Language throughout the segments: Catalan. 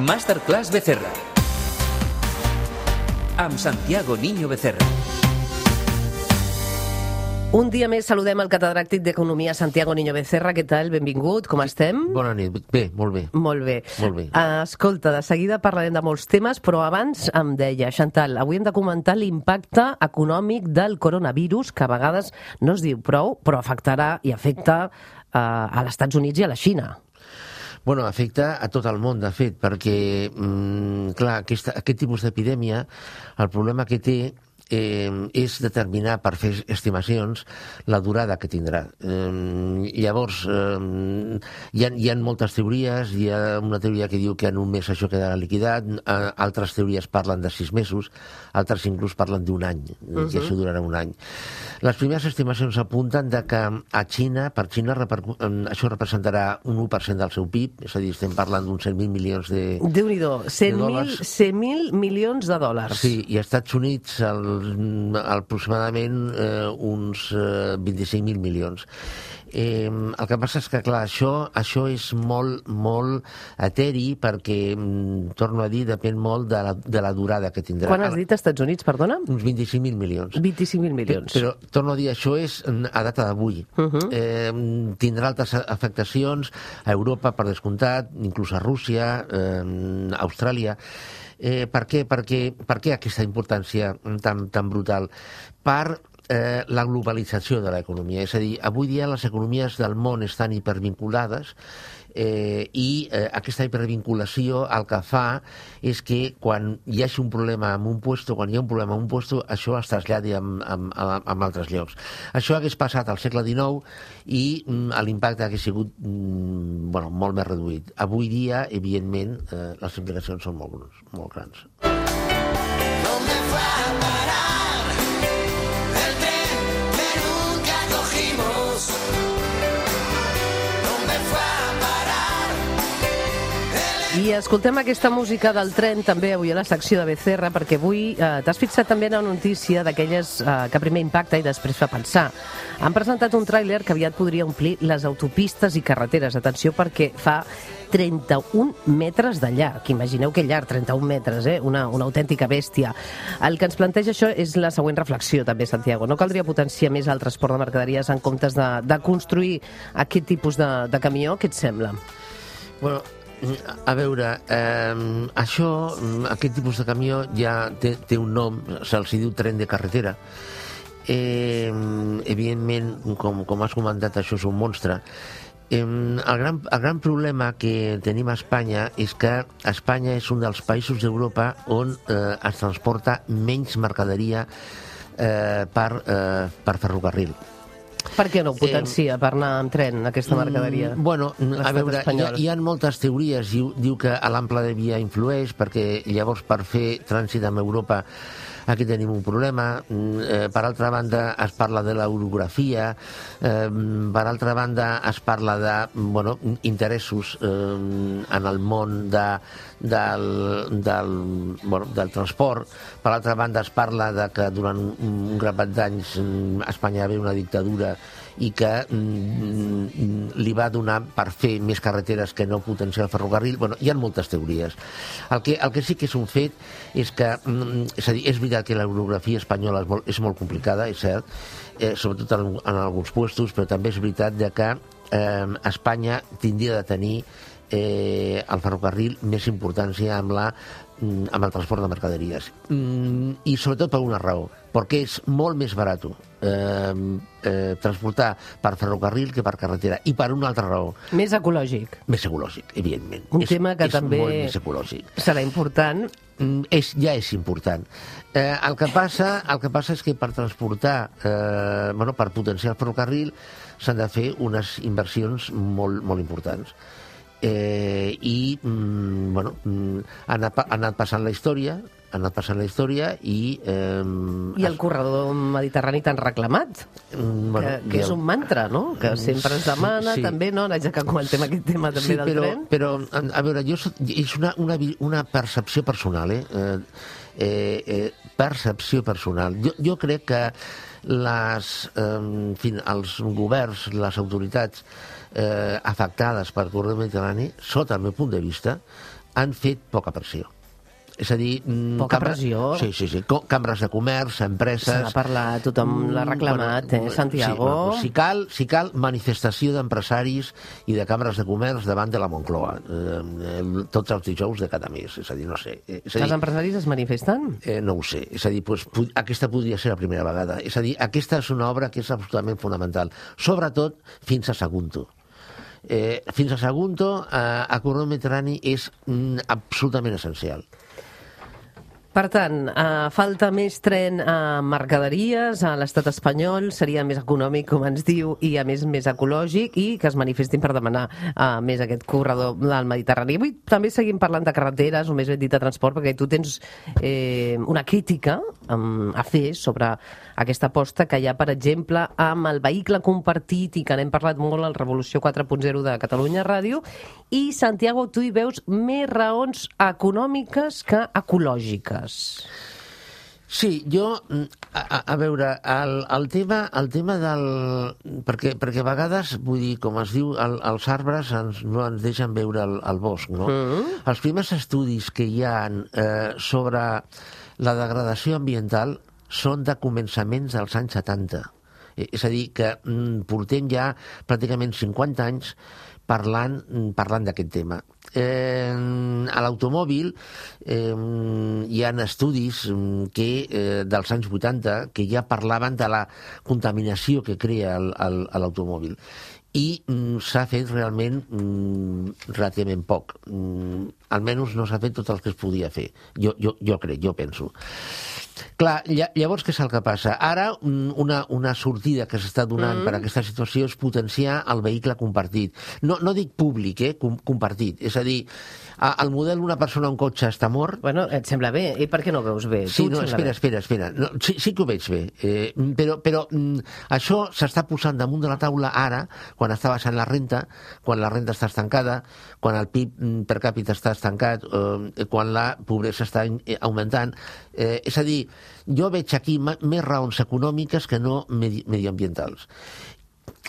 Masterclass Becerra. Amb Santiago Niño Becerra. Un dia més saludem el catedràctic d'Economia Santiago Niño Becerra. Què tal? Benvingut, com estem? Bona nit. Bé, molt bé. Molt bé. Molt bé. Uh, escolta, de seguida parlarem de molts temes, però abans em deia, Chantal, avui hem de comentar l'impacte econòmic del coronavirus, que a vegades no es diu prou, però afectarà i afecta uh, a els Estats Units i a la Xina. Bueno, afecta a tot el món, de fet, perquè, mm, clar, aquesta, aquest tipus d'epidèmia, el problema que té eh, és determinar per fer estimacions la durada que tindrà. Eh, llavors, eh, hi, ha, hi ha moltes teories, hi ha una teoria que diu que en un mes això quedarà liquidat, eh, altres teories parlen de sis mesos, altres inclús parlen d'un any, uh -huh. i això durarà un any. Les primeres estimacions apunten de que a Xina, per Xina, eh, això representarà un 1% del seu PIB, és a dir, estem parlant d'uns 100.000 milions de, Déu-n'hi-do, 100.000 dòlars. 100 milions de dòlars. Sí, i als Estats Units el, aproximadament eh, uns eh, 25.000 milions. Eh, el que passa és que, clar, això, això és molt, molt eteri perquè, torno a dir, depèn molt de la, de la durada que tindrà. Quan has dit Estats Units, perdona? Uns 25.000 milions. 25.000 milions. Però, torno a dir, això és a data d'avui. Uh -huh. eh, tindrà altres afectacions a Europa, per descomptat, inclús a Rússia, eh, a Austràlia. Eh, per, què? Perquè, per què aquesta importància tan, tan brutal? Per eh, la globalització de l'economia. És a dir, avui dia les economies del món estan hipervinculades eh, i eh, aquesta hipervinculació el que fa és que quan hi hagi un problema en un puesto, quan hi ha un problema en un puesto, això es traslladi en, en, en, altres llocs. Això hagués passat al segle XIX i mm, l'impacte hagués sigut mm, bueno, molt més reduït. Avui dia, evidentment, eh, les implicacions són molt, molt grans. ¿Dónde I escoltem aquesta música del tren també avui a la secció de Becerra, perquè avui eh, t'has fixat també en una notícia d'aquelles eh, que primer impacta i després fa pensar. Han presentat un tràiler que aviat podria omplir les autopistes i carreteres. Atenció, perquè fa 31 metres de llarg. Imagineu que llarg, 31 metres, eh? una, una autèntica bèstia. El que ens planteja això és la següent reflexió, també, Santiago. No caldria potenciar més el transport de mercaderies en comptes de, de construir aquest tipus de, de camió? Què et sembla? Bueno, a veure, eh, això, aquest tipus de camió ja té, té un nom, se'ls diu tren de carretera. Eh, evidentment, com, com has comentat, això és un monstre. Eh, el, gran, el gran problema que tenim a Espanya és que Espanya és un dels països d'Europa on eh, es transporta menys mercaderia eh, per, eh, per ferrocarril. Per què no potencia per anar amb tren, aquesta mercaderia? Mm, bueno, a veure, hi ha, hi ha moltes teories. Diu, diu que a l'ample de via influeix perquè llavors per fer trànsit amb Europa aquí tenim un problema. Mm, Eh, per altra banda, es parla de l'orografia. Eh, per altra banda, es parla de bueno, interessos eh, en el món de, del, del, bueno, del transport. Per altra banda, es parla de que durant un, un grapat d'anys mm, Espanya haver una dictadura i que mm, li va donar per fer més carreteres que no potenciar el ferrocarril. Bueno, hi ha moltes teories. El que, el que sí que és un fet és que, mm, és a dir, és veritat que l'orografia espanyola és molt, és molt complicada, és cert, eh, sobretot en, en alguns puestos, però també és veritat que eh, Espanya tindria de tenir eh, el ferrocarril més importància amb, la, mm, amb el transport de mercaderies. Mm, I sobretot per una raó, perquè és molt més barat eh, eh, transportar per ferrocarril que per carretera. I per una altra raó, Més ecològic. més ecològic, evidentment. Un és, tema que és també molt més ecològic. serà important. Mm, és, ja és important. Eh, el, que passa, el que passa és que per transportar, eh, bueno, per potenciar el ferrocarril, s'han de fer unes inversions molt, molt importants. Eh, I, mm, bueno, mm, ha, anat, ha anat passant la història, ha anat passant la història i... Eh, I el corredor mediterrani tan reclamat, mm, que, que i és un mantra, no? Que sempre ens demana, Sí. també, no? Ja que comentem aquest tema també sí, del però, tren. però, a veure, jo, és una, una, una percepció personal, eh? Eh, eh, eh, percepció personal. Jo, jo crec que les, eh, en fi, els governs, les autoritats eh, afectades per corredor mediterrani, sota el meu punt de vista, han fet poca pressió. És a dir... mm, Poca pressió? Sí, sí, sí. Cambres de comerç, Se empreses... n'ha parlat, tothom l'ha reclamat, Mm, Bueno, eh, Santiago? Sí, bueno, si, cal, si cal, manifestació d'empresaris i de cambres de comerç davant de la Moncloa, eh, eh, tots els dijous de cada mes. És a dir, no sé. eh, És a Els dir, empresaris es manifesten? Eh, no ho sé, és a dir, doncs, aquesta podria ser la primera vegada. És a dir, aquesta és una obra que és absolutament fonamental, sobretot fins a Sagunto. Eh, fins a Sagunto, eh, a Corredor Mediterrani és mm, absolutament essencial. Per tant, eh, falta més tren a mercaderies a l'estat espanyol, seria més econòmic, com ens diu, i a més més ecològic, i que es manifestin per demanar eh, més aquest corredor del Mediterrani. Avui també seguim parlant de carreteres, o més ben dit de transport, perquè tu tens eh, una crítica um, a fer sobre aquesta aposta que hi ha, per exemple, amb el vehicle compartit, i que n'hem parlat molt al Revolució 4.0 de Catalunya Ràdio, i, Santiago, tu hi veus més raons econòmiques que ecològiques. Sí, jo, mm, a, a, veure, el, el, tema, el tema del... Perquè, perquè a vegades, vull dir, com es diu, el, els arbres ens, no ens deixen veure el, el bosc, no? Mm. Els primers estudis que hi ha eh, sobre la degradació ambiental són de començaments dels anys 70. Eh, És a dir, que mm, portem ja pràcticament 50 anys parlant, mm, parlant d'aquest tema. Eh, a l'automòbil eh, hi ha estudis que, eh, dels anys 80 que ja parlaven de la contaminació que crea l'automòbil i mm, s'ha fet realment mm, relativament poc. Mm, almenys no s'ha fet tot el que es podia fer. Jo, jo, jo crec, jo penso. Clar, lla- llavors què és el que passa? Ara mm, una, una sortida que s'està donant mm. per a aquesta situació és potenciar el vehicle compartit. No, no dic públic, eh? Com, compartit. És a dir, el model una persona un cotxe està mort, Bueno, et sembla bé? I per què no veus bé? Sí, Tu no, espera, bé? espera, espera. No, sí, sí que ho veig bé, eh, però, però mm, això s'està posant damunt de la taula ara, quan està baixant la renta, quan la renta està estancada, quan el PIB mm, per càpita està estancat, eh, quan la pobresa està eh, augmentant. Eh, és a dir, jo veig aquí més raons econòmiques que no medi medioambientals.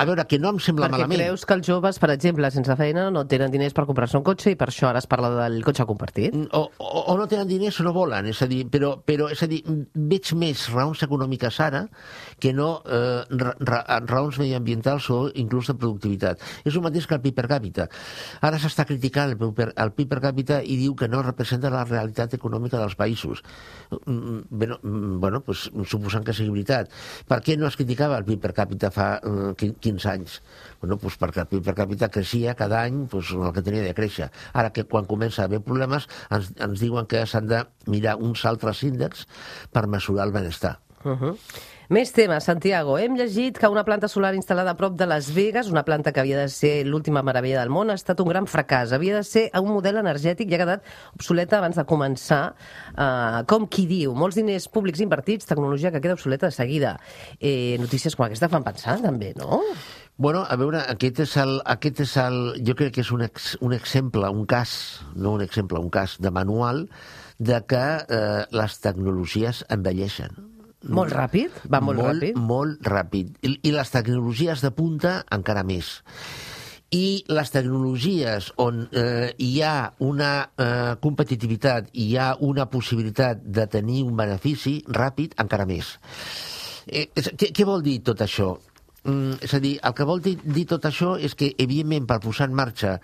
A veure, que no em sembla Perquè malament. creus que els joves, per exemple, sense feina, no tenen diners per comprar-se un cotxe i per això ara es parla del cotxe compartit? o, o, o no tenen diners o no volen, és a dir, però, però és a dir, veig més raons econòmiques ara que no eh, ra, ra, raons mediambientals o inclús de productivitat. És el mateix que el PIB per càpita. Ara s'està criticant el per, el PIB per càpita i diu que no representa la realitat econòmica dels països. Mm, Bueno, mm, bueno pues, suposant que sigui veritat. Per què no es criticava el PIB per càpita fa eh, quin- 15 anys? Bueno, perquè el PIB per càpita creixia cada any pues, el que tenia de créixer. Ara que quan comença a haver problemes ens, ens diuen que s'han de mirar uns altres índexs per mesurar el benestar. Uh -huh. Més temes, Santiago. Hem llegit que una planta solar instal·lada a prop de Las Vegas, una planta que havia de ser l'última meravella del món, ha estat un gran fracàs. Havia de ser un model energètic i ha quedat obsoleta abans de començar. Uh, com qui diu, molts diners públics invertits, tecnologia que queda obsoleta de seguida. Eh, notícies com aquesta fan pensar, també, no? Bueno, a veure, aquest és el, aquest és el jo crec que és un, ex, un exemple, un cas, no un exemple, un cas de manual de que eh, les tecnologies envelleixen. Molt ràpid? Va molt, molt ràpid? Molt ràpid. I, I les tecnologies de punta encara més. I les tecnologies on eh, hi ha una eh, competitivitat i hi ha una possibilitat de tenir un benefici ràpid, encara més. Eh, què, què vol dir tot això? Mm, és a dir, el que vol dir, dir tot això és que, evidentment, per posar en marxa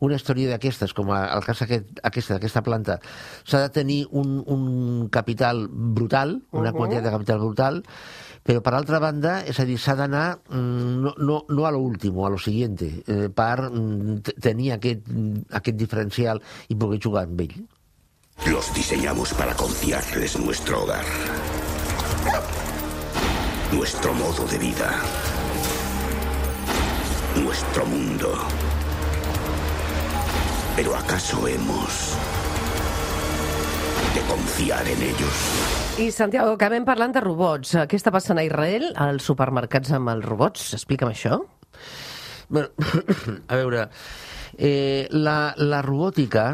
una història d'aquestes, com a- el cas aquest, aquesta, d'aquesta planta, s'ha de tenir un, un capital brutal, una uh -huh. quantitat de capital brutal, però per altra banda, és a dir, s'ha d'anar mm, no, no, no a lo último, a lo siguiente, eh, per mm, tenir aquest, aquest diferencial i poder jugar amb ell. Los diseñamos para confiarles nuestro hogar. Nuestro modo de vida. Nuestro mundo. Pero ¿acaso hemos de confiar en ellos? I, Santiago, acabem parlant de robots. Què està passant a Israel, als supermercats amb els robots? Explica'm això. Bueno, a veure, eh, la, la robòtica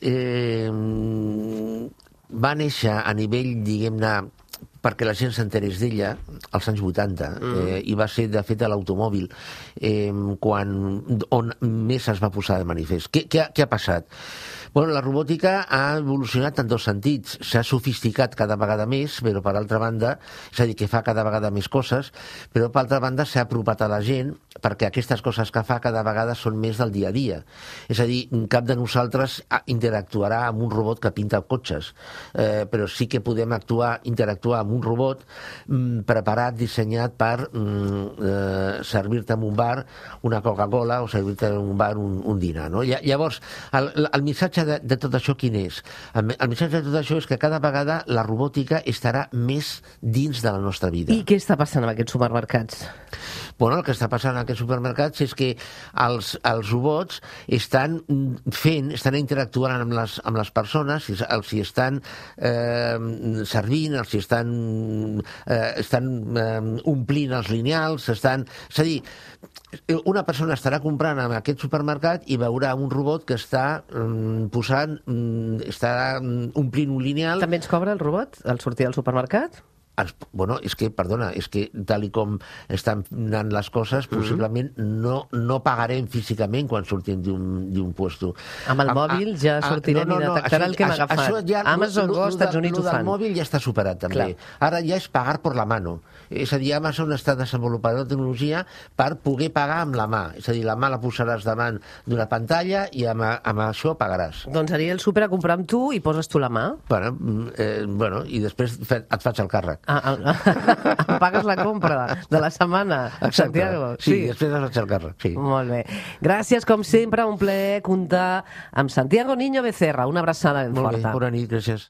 eh, va néixer a nivell, diguem-ne, perquè la gent s'enterés d'ella als anys 80 eh, i va ser, de fet, a l'automòbil eh, quan, on més es va posar de manifest. Què, què, ha, què ha passat? Bueno, la robòtica ha evolucionat en dos sentits. S'ha sofisticat cada vegada més, però per altra banda, és a dir, que fa cada vegada més coses, però per altra banda s'ha apropat a la gent perquè aquestes coses que fa cada vegada són més del dia a dia. És a dir, cap de nosaltres ah, interactuarà amb un robot que pinta cotxes, eh, però sí que podem actuar, interactuar amb un robot mm, preparat, dissenyat per mm, eh, servir-te en un bar una Coca-Cola o servir-te en un bar un, un dinar. No? Lla- Llavors, el, el missatge de, de tot això quin és? El, el missatge de tot això és que cada vegada la robòtica estarà més dins de la nostra vida. I què està passant amb aquests supermercats? Bueno, el que està passant en aquests supermercats és que els, els robots estan fent, estan interactuant amb les, amb les persones, els hi estan eh, servint, els hi estan, eh, estan eh, omplint els lineals, estan... És a dir, una persona estarà comprant en aquest supermercat i veurà un robot que està mm, posant, mm, està mm, omplint un lineal També ens cobra el robot al sortir del supermercat? Els, bueno, és que, perdona, és que tal i com estan anant les coses, possiblement no, no pagarem físicament quan sortim d'un puesto. Amb el mòbil ja sortirem i detectarà el que hem agafat. Amazon Go, als Estats Units ho fan. mòbil ja està superat, també. Clar. Ara ja és pagar per la mano. És a dir, Amazon està desenvolupant la tecnologia per poder pagar amb la mà. És a dir, la mà la posaràs davant d'una pantalla i amb, amb això pagaràs. Doncs aniré al súper a comprar amb tu i poses tu la mà. Bueno, mm, eh, bueno i després et faig el càrrec. Ah, em pagues la compra de la setmana, Santiago. Sí, sí, després faig el càrrec, sí. Molt bé. Gràcies, com sempre, un plaer comptar amb Santiago Niño Becerra. Una abraçada ben Molt bé, forta. bona nit, gràcies.